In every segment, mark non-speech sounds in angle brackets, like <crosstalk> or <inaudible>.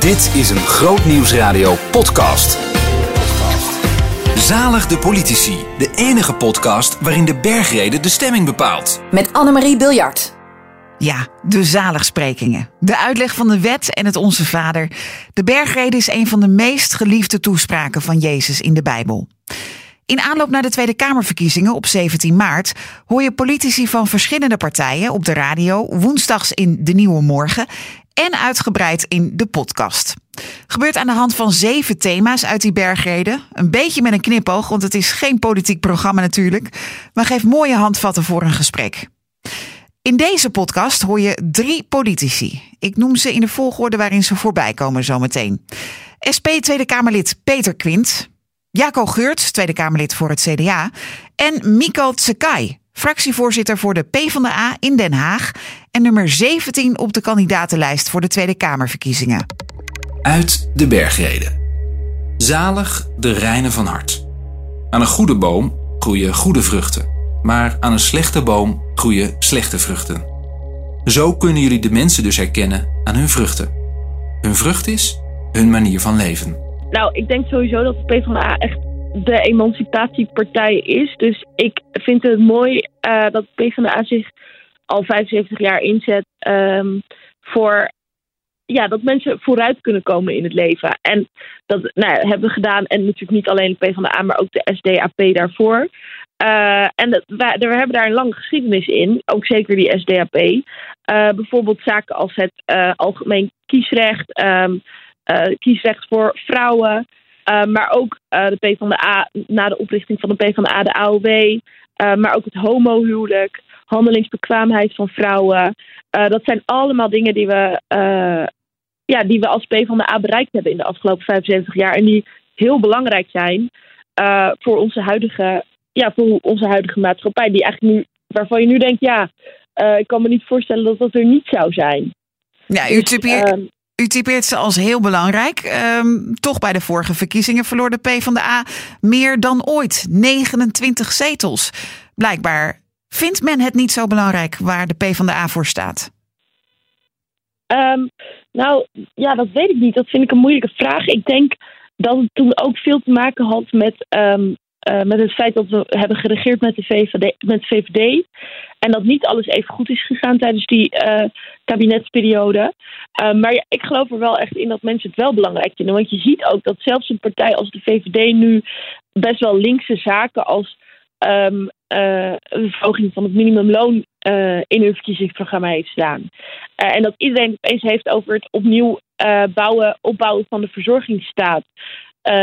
Dit is een Groot Nieuwsradio podcast. Zalig de politici, de enige podcast waarin de bergrede de stemming bepaalt. Met Annemarie Biljart. Ja, de zaligsprekingen. De uitleg van de wet en het Onze Vader. De bergrede is een van de meest geliefde toespraken van Jezus in de Bijbel. In aanloop naar de Tweede Kamerverkiezingen op 17 maart hoor je politici van verschillende partijen op de radio, woensdags in De Nieuwe Morgen en uitgebreid in de podcast. Gebeurt aan de hand van zeven thema's uit die bergreden. Een beetje met een knipoog, want het is geen politiek programma natuurlijk, maar geeft mooie handvatten voor een gesprek. In deze podcast hoor je drie politici. Ik noem ze in de volgorde waarin ze voorbij komen zometeen. SP Tweede Kamerlid Peter Quint, Jaco Geurt, Tweede Kamerlid voor het CDA, en Miko Tsekai, fractievoorzitter voor de PvdA in Den Haag en nummer 17 op de kandidatenlijst voor de Tweede Kamerverkiezingen. Uit de bergreden. Zalig de reine van hart. Aan een goede boom groeien goede vruchten, maar aan een slechte boom groeien slechte vruchten. Zo kunnen jullie de mensen dus herkennen aan hun vruchten. Hun vrucht is hun manier van leven. Nou, ik denk sowieso dat de PvdA echt de emancipatiepartij is. Dus ik vind het mooi uh, dat de PvdA zich al 75 jaar inzet um, voor ja, dat mensen vooruit kunnen komen in het leven. En dat nou, hebben we gedaan. En natuurlijk niet alleen de PvdA, maar ook de SDAP daarvoor. Uh, en dat, we hebben daar een lange geschiedenis in. Ook zeker die SDAP. Uh, bijvoorbeeld zaken als het algemeen kiesrecht. Um, kiesrecht voor vrouwen. maar ook de PvdA, na de oprichting van de PvdA, de AOW. maar ook het homohuwelijk handelingsbekwaamheid van vrouwen. Dat zijn allemaal dingen die we, ja, die we als PvdA bereikt hebben in de afgelopen 75 jaar. En die heel belangrijk zijn voor, onze huidige, ja, voor onze huidige maatschappij. Die eigenlijk nu, waarvan je nu denkt, ja, ik kan me niet voorstellen dat dat er niet zou zijn. Ja, u typeert, dus, u typeert ze als heel belangrijk. Um, toch bij de vorige verkiezingen verloor de PvdA meer dan ooit. 29 zetels. Blijkbaar Vindt men het niet zo belangrijk waar de PvdA voor staat? Um, nou, ja, dat weet ik niet. Dat vind ik een moeilijke vraag. Ik denk dat het toen ook veel te maken had met, um, uh, met het feit dat we hebben geregeerd met de, VVD, met VVD. En dat niet alles even goed is gegaan tijdens die uh, kabinetsperiode. Uh, maar ja, ik geloof er wel echt in dat mensen het wel belangrijk vinden. Want je ziet ook dat zelfs een partij als de VVD nu best wel linkse zaken als uh, een verhoging van het minimumloon in hun verkiezingsprogramma heeft staan. En dat iedereen het opeens heeft over het opnieuw bouwen, opbouwen van de verzorgingsstaat.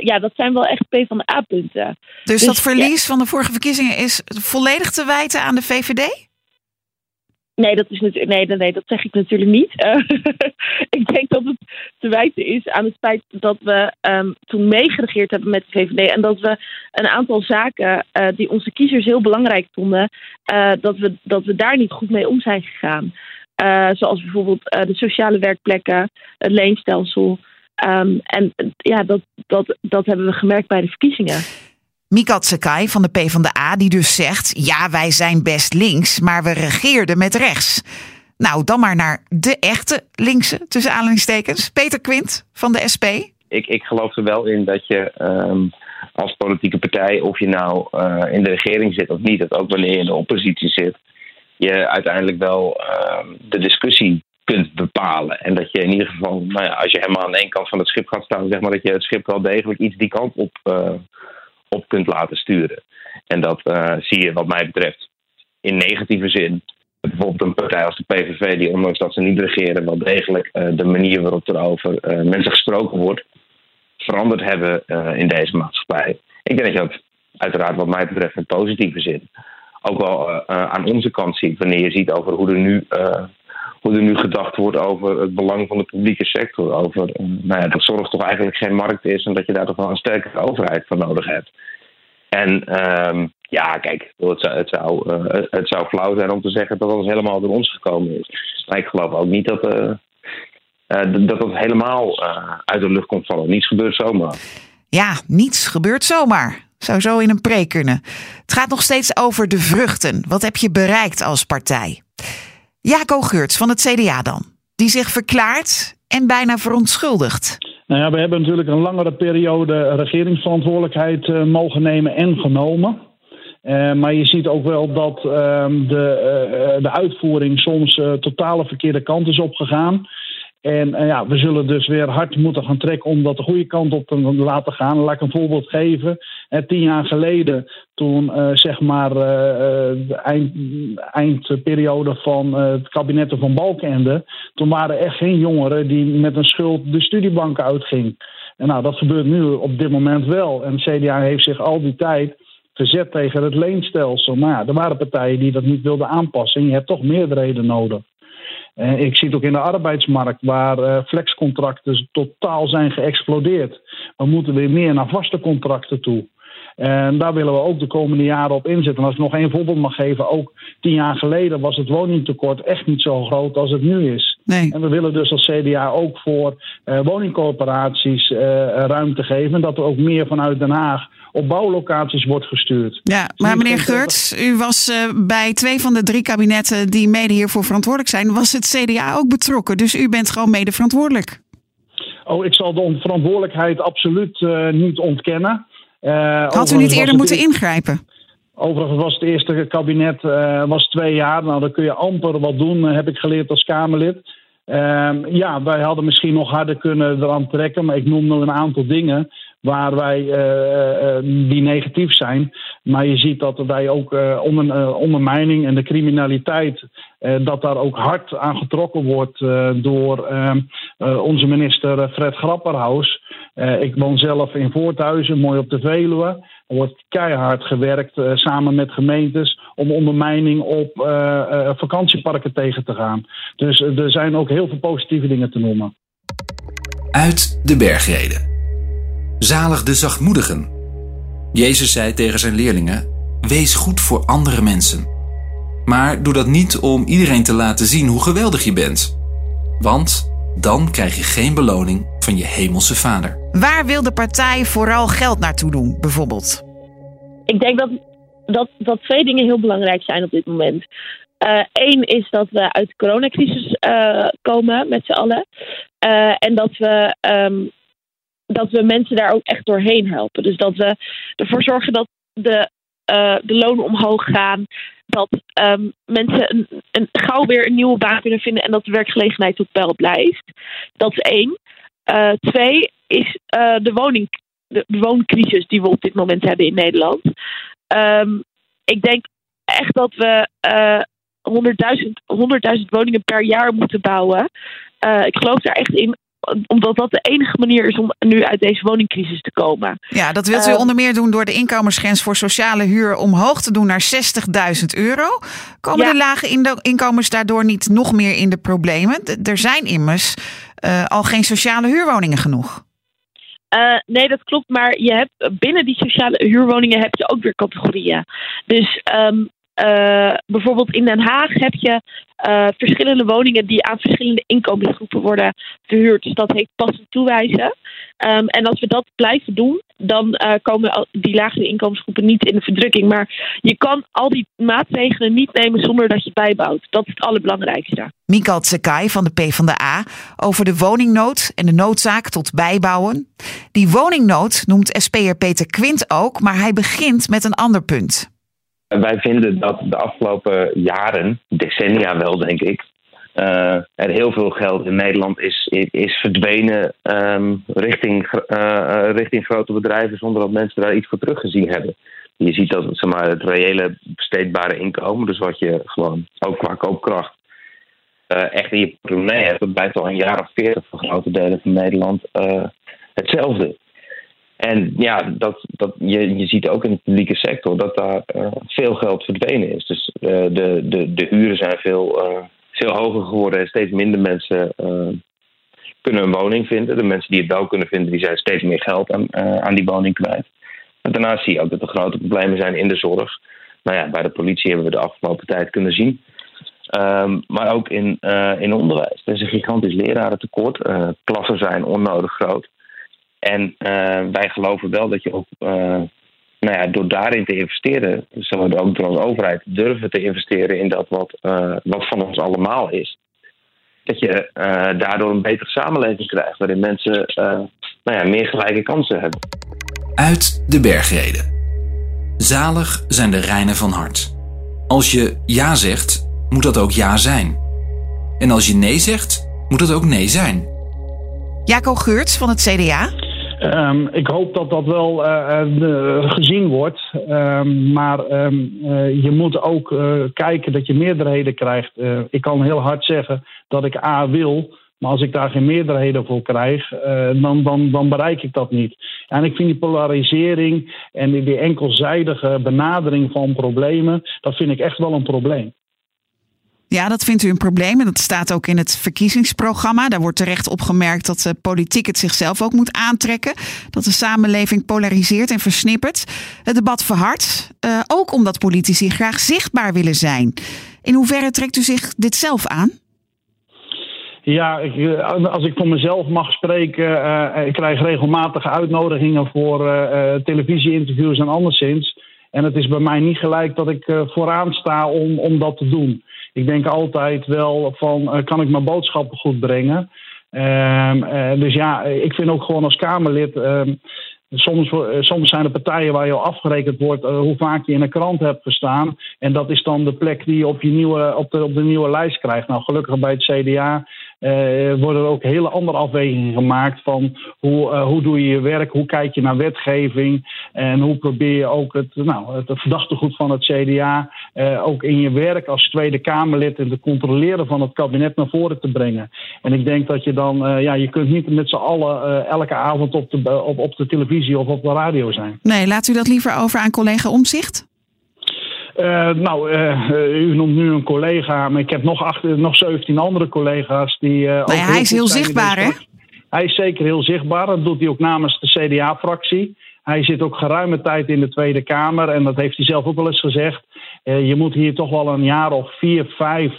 Ja, dat zijn wel echt PvdA-punten. Dus, dus dat verlies ja. van de vorige verkiezingen is volledig te wijten aan de VVD? Nee, dat is natuurlijk, nee, nee, dat zeg ik natuurlijk niet. Uh, <laughs> ik denk dat het te wijten is aan het feit dat we um, toen meegeregeerd hebben met de VVD en dat we een aantal zaken uh, die onze kiezers heel belangrijk vonden, uh, dat, we, dat we daar niet goed mee om zijn gegaan. zoals bijvoorbeeld de sociale werkplekken, het leenstelsel. Um, en ja, dat, dat, dat hebben we gemerkt bij de verkiezingen. Mikat Sakai van de PvdA, die dus zegt: ja, wij zijn best links, maar we regeerden met rechts. Nou, dan maar naar de echte linkse, tussen aanhalingstekens. Peter Quint van de SP. Ik, ik geloof er wel in dat je um, als politieke partij, of je nou uh, in de regering zit of niet, dat ook wanneer je in de oppositie zit, je uiteindelijk wel uh, de discussie kunt bepalen. En dat je in ieder geval, nou ja, als je helemaal aan één kant van het schip gaat staan, zeg maar dat je het schip wel degelijk iets die kant op uh, op kunt laten sturen. En dat uh, zie je wat mij betreft in negatieve zin. Bijvoorbeeld een partij als de PVV, die ondanks dat ze niet regeren, wel degelijk uh, de manier waarop er over mensen gesproken wordt, veranderd hebben in deze maatschappij. Ik denk dat je dat uiteraard wat mij betreft in positieve zin ook wel aan onze kant ziet. Wanneer je ziet over hoe er nu hoe er nu gedacht wordt over het belang van de publieke sector. Over nou ja, dat zorg toch eigenlijk geen markt is en dat je daar toch wel een sterkere overheid voor nodig hebt. En um, ja, kijk, het zou, uh, het zou flauw zijn om te zeggen dat alles helemaal door ons gekomen is. Maar ik geloof ook niet dat uh, dat het helemaal uit de lucht komt vallen. Niets gebeurt zomaar. Ja, niets gebeurt zomaar. Zou zo in een pre kunnen. Het gaat nog steeds over de vruchten. Wat heb je bereikt als partij? Jaco Geurts van het CDA dan. Die zich verklaart en bijna verontschuldigd. Nou ja, we hebben natuurlijk een langere periode regeringsverantwoordelijkheid uh, mogen nemen en genomen. Uh, maar je ziet ook wel dat uh, de, uh, de uitvoering soms totale verkeerde kant is opgegaan. En uh, ja, we zullen dus weer hard moeten gaan trekken om dat de goede kant op te laten gaan. Laat ik een voorbeeld geven. Uh, tien jaar geleden, toen uh, zeg maar de eind, eindperiode van het kabinetten van Balkenende, toen waren er echt geen jongeren die met een schuld de studiebanken uitging. En nou, dat gebeurt nu op dit moment wel. En CDA heeft zich al die tijd verzet tegen het leenstelsel. Maar ja, er waren partijen die dat niet wilden aanpassen. En je hebt toch meerderheden nodig. Ik zie het ook in de arbeidsmarkt, waar uh, flexcontracten totaal zijn geëxplodeerd. We moeten weer meer naar vaste contracten toe. En daar willen we ook de komende jaren op inzetten. En als ik nog één voorbeeld mag geven, ook tien jaar geleden was het woningtekort echt niet zo groot als het nu is. Nee. En we willen dus als CDA ook voor uh, woningcorporaties ruimte geven. En dat er ook meer vanuit Den Haag op bouwlocaties wordt gestuurd. Ja, maar meneer Geurts, u was uh, bij twee van de drie kabinetten die mede hiervoor verantwoordelijk zijn, was het CDA ook betrokken. Dus u bent gewoon mede verantwoordelijk. Oh, ik zal de verantwoordelijkheid absoluut uh, niet ontkennen. Uh, Had u niet eerder moeten ingrijpen? Overigens was het eerste kabinet was twee jaar. Nou, dan kun je amper wat doen, heb ik geleerd als Kamerlid. Uh, ja, wij hadden misschien nog harder kunnen eraan trekken, maar ik noem nog een aantal dingen waar wij uh, die negatief zijn. Maar je ziet dat wij ook onder, ondermijning en de criminaliteit, dat daar ook hard aan getrokken wordt door ehm, onze minister Fred Grapperhaus. Ik woon zelf in Voorthuizen, mooi op de Veluwe. Er wordt keihard gewerkt samen met gemeentes om ondermijning op vakantieparken tegen te gaan. Dus er zijn ook heel veel positieve dingen te noemen. Uit de bergreden. Zalig de zachtmoedigen. Jezus zei tegen zijn leerlingen: Wees goed voor andere mensen. Maar doe dat niet om iedereen te laten zien hoe geweldig je bent. Want dan krijg je geen beloning van je hemelse vader. Waar wil de partij vooral geld naartoe doen, bijvoorbeeld? Ik denk dat, dat, dat twee dingen heel belangrijk zijn op dit moment. Eén uh, is dat we uit de coronacrisis uh, komen met z'n allen. Uh, en dat we um, dat we mensen daar ook echt doorheen helpen. Dus dat we ervoor zorgen dat de, uh, de lonen omhoog gaan. Dat um, mensen een, gauw weer een nieuwe baan kunnen vinden en dat de werkgelegenheid op peil blijft. Dat is één. Uh, twee is uh, de, woning, de, wooncrisis die we op dit moment hebben in Nederland. Um, ik denk echt dat we 100.000 100 woningen per jaar moeten bouwen. ik geloof daar echt in omdat dat de enige manier is om nu uit deze woningcrisis te komen. Ja, dat wilt u uh, onder meer doen door de inkomensgrens voor sociale huur omhoog te doen naar 60.000 euro. Komen ja. de lage inkomens daardoor niet nog meer in de problemen? Er zijn immers uh, al geen sociale huurwoningen genoeg. Uh, nee, dat klopt. Maar je hebt binnen die sociale huurwoningen heb je ook weer categorieën. Dus um, uh, bijvoorbeeld in Den Haag heb je uh, verschillende woningen die aan verschillende inkomensgroepen worden verhuurd. Dus dat heet passen toewijzen. Um, en als we dat blijven doen, dan uh, komen die lagere inkomensgroepen niet in de verdrukking. Maar je kan al die maatregelen niet nemen zonder dat je bijbouwt. Dat is het allerbelangrijkste. Mikal Tsekai van de PvdA over de woningnood en de noodzaak tot bijbouwen. Die woningnood noemt SP'er Peter Quint ook, maar hij begint met een ander punt. Wij vinden dat de afgelopen jaren, decennia wel denk ik, uh, er heel veel geld in Nederland is, is verdwenen um, richting, uh, richting grote bedrijven zonder dat mensen daar iets voor teruggezien hebben. Je ziet dat zeg maar, het reële besteedbare inkomen, dus wat je gewoon ook qua koopkracht echt in je portemonnee hebt, dat blijft al een jaar of veertig voor grote delen van Nederland hetzelfde. En ja, dat, dat, je, je ziet ook in de publieke sector dat daar uh, veel geld verdwenen is. Dus uh, de, de, de huren zijn veel, uh, veel hoger geworden en steeds minder mensen kunnen een woning vinden. De mensen die het wel kunnen vinden, die zijn steeds meer geld aan, aan die woning kwijt. En daarnaast zie je ook dat er grote problemen zijn in de zorg. Nou ja, bij de politie hebben we de afgelopen tijd kunnen zien. Um, maar ook in, in onderwijs. Er is een gigantisch lerarentekort. klassen zijn onnodig groot. En uh, wij geloven wel dat je ook, uh, nou ja, door daarin te investeren, zullen we ook door als overheid durven te investeren in dat wat, uh, wat van ons allemaal is. dat je daardoor een betere samenleving krijgt, waarin mensen nou ja, meer gelijke kansen hebben. Uit de bergreden. Zalig zijn de reinen van hart. Als je ja zegt, moet dat ook ja zijn. En als je nee zegt, moet dat ook nee zijn. Jaco Geurts van het CDA. Um, ik hoop dat dat wel uh, gezien wordt. Um, maar um, uh, je moet ook kijken dat je meerderheden krijgt. ik kan heel hard zeggen dat ik A wil. Maar als ik daar geen meerderheden voor krijg, dan, dan, dan bereik ik dat niet. En ik vind die polarisering en die enkelzijdige benadering van problemen, dat vind ik echt wel een probleem. Ja, dat vindt u een probleem. En dat staat ook in het verkiezingsprogramma. Daar wordt terecht opgemerkt dat de politiek het zichzelf ook moet aantrekken. Dat de samenleving polariseert en versnippert. Het debat verhardt. Uh, ook omdat politici graag zichtbaar willen zijn. In hoeverre trekt u zich dit zelf aan? Ja, eh, als ik voor mezelf mag spreken, uh, ik krijg regelmatig uitnodigingen voor televisieinterviews en anderszins. En het is bij mij niet gelijk dat ik vooraan sta om, om dat te doen. Ik denk altijd wel van, kan ik mijn boodschappen goed brengen? Um, dus ja, ik vind ook gewoon als Kamerlid. Um, Soms, soms zijn er partijen waar je al afgerekend wordt hoe vaak je in een krant hebt gestaan. En dat is dan de plek die je op, je nieuwe, op, de, op de nieuwe lijst krijgt. Nou, gelukkig bij het CDA worden er ook hele andere afwegingen gemaakt van hoe, uh, hoe doe je je werk, hoe kijk je naar wetgeving en hoe probeer je ook het, nou, het verdachtegoed van het CDA uh, ook in je werk als Tweede Kamerlid en te controleren van het kabinet naar voren te brengen. En ik denk dat je dan, ja, je kunt niet met z'n allen elke avond op de, op, op de televisie of op de radio zijn. Nee, laat u dat liever over aan collega Omzicht? Uh, nou, uh, u noemt nu een collega, maar ik heb nog, acht, nog 17 andere collega's die. Nou ja, hij is heel zichtbaar, hè? Hij is zeker heel zichtbaar. Dat doet hij ook namens de CDA-fractie. Hij zit ook geruime tijd in de Tweede Kamer en dat heeft hij zelf ook wel eens gezegd. Je moet hier toch wel een jaar of vier, vijf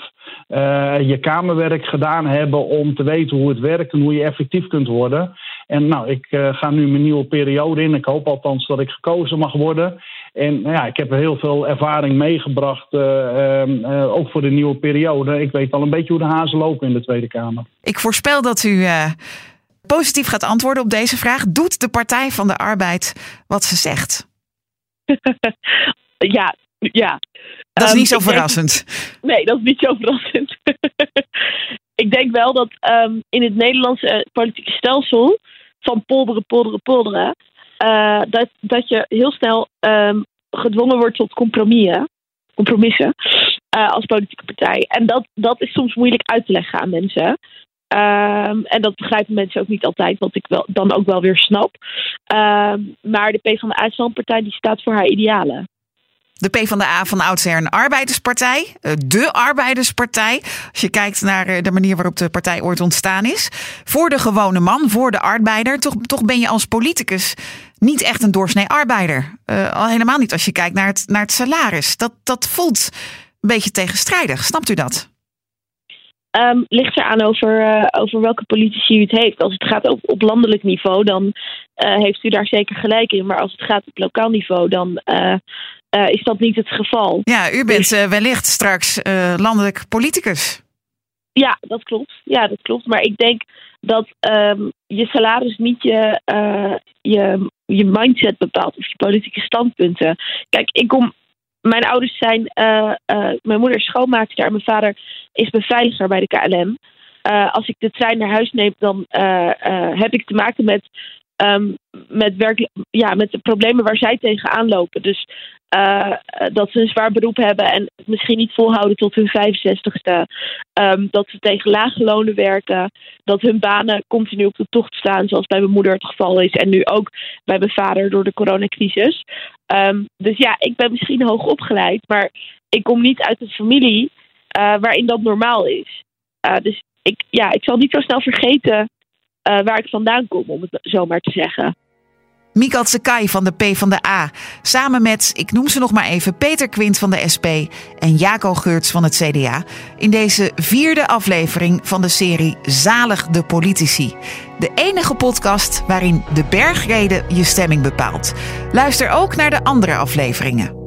je kamerwerk gedaan hebben om te weten hoe het werkt en hoe je effectief kunt worden. En nou, ik ga nu mijn nieuwe periode in. Ik hoop althans dat ik gekozen mag worden. En nou ja, ik heb heel veel ervaring meegebracht, uh, uh, ook voor de nieuwe periode. Ik weet al een beetje hoe de hazen lopen in de Tweede Kamer. Ik voorspel dat u uh, positief gaat antwoorden op deze vraag. Doet de Partij van de Arbeid wat ze zegt? <laughs> ja, ja. Dat is um, niet zo verrassend. Denk, nee, dat is niet zo verrassend. <laughs> ik denk wel dat um, in het Nederlandse politieke stelsel van polderen, polderen, polderen uh, dat, dat je heel snel um, gedwongen wordt tot compromissen, compromissen uh, als politieke partij. En dat, dat is soms moeilijk uit te leggen aan mensen. Um, en dat begrijpen mensen ook niet altijd, wat ik wel, dan ook wel weer snap. Um, maar de PvdA partij die staat voor haar idealen. De PvdA van oudsher een arbeiderspartij. Eh, de arbeiderspartij. Als je kijkt naar eh, de manier waarop de partij ooit ontstaan is. Voor de gewone man, voor de arbeider. Toch, toch ben je als politicus niet echt een doorsnee arbeider. Uh, al helemaal niet als je kijkt naar het, naar het salaris. Dat, dat voelt een beetje tegenstrijdig. Snapt u dat? Um, ligt eraan over, over welke politici u het heeft. Als het gaat op, op landelijk niveau, dan heeft u daar zeker gelijk in. Maar als het gaat op lokaal niveau, dan uh, is dat niet het geval. Ja, u bent dus, wellicht straks landelijk politicus. Ja, dat klopt. Ja, dat klopt. Maar ik denk dat um, je salaris niet je, je, je mindset bepaalt of je politieke standpunten. Kijk, ik kom mijn ouders zijn, uh, uh, mijn moeder is schoonmaakster en mijn vader is beveiliger bij de KLM. Als ik de trein naar huis neem, dan heb ik te maken met, um, met, werk, ja, met de problemen waar zij tegenaan lopen. Dus uh, dat ze een zwaar beroep hebben en misschien niet volhouden tot hun 65ste. Um, ehm, dat ze tegen lage lonen werken. Dat hun banen continu op de tocht staan, zoals bij mijn moeder het geval is. En nu ook bij mijn vader door de coronacrisis. Um, dus ja, ik ben misschien hoog opgeleid, maar ik kom niet uit een familie uh, waarin dat normaal is. Uh, dus ik, ja, ik zal niet zo snel vergeten waar ik vandaan kom, om het zo maar te zeggen. Mikal Tsekai van de P van de A. Samen met, ik noem ze nog maar even, Peter Quint van de SP en Jaco Geurts van het CDA. In deze vierde aflevering van de serie Zalig de Politici. De enige podcast waarin de bergreden je stemming bepaalt. Luister ook naar de andere afleveringen.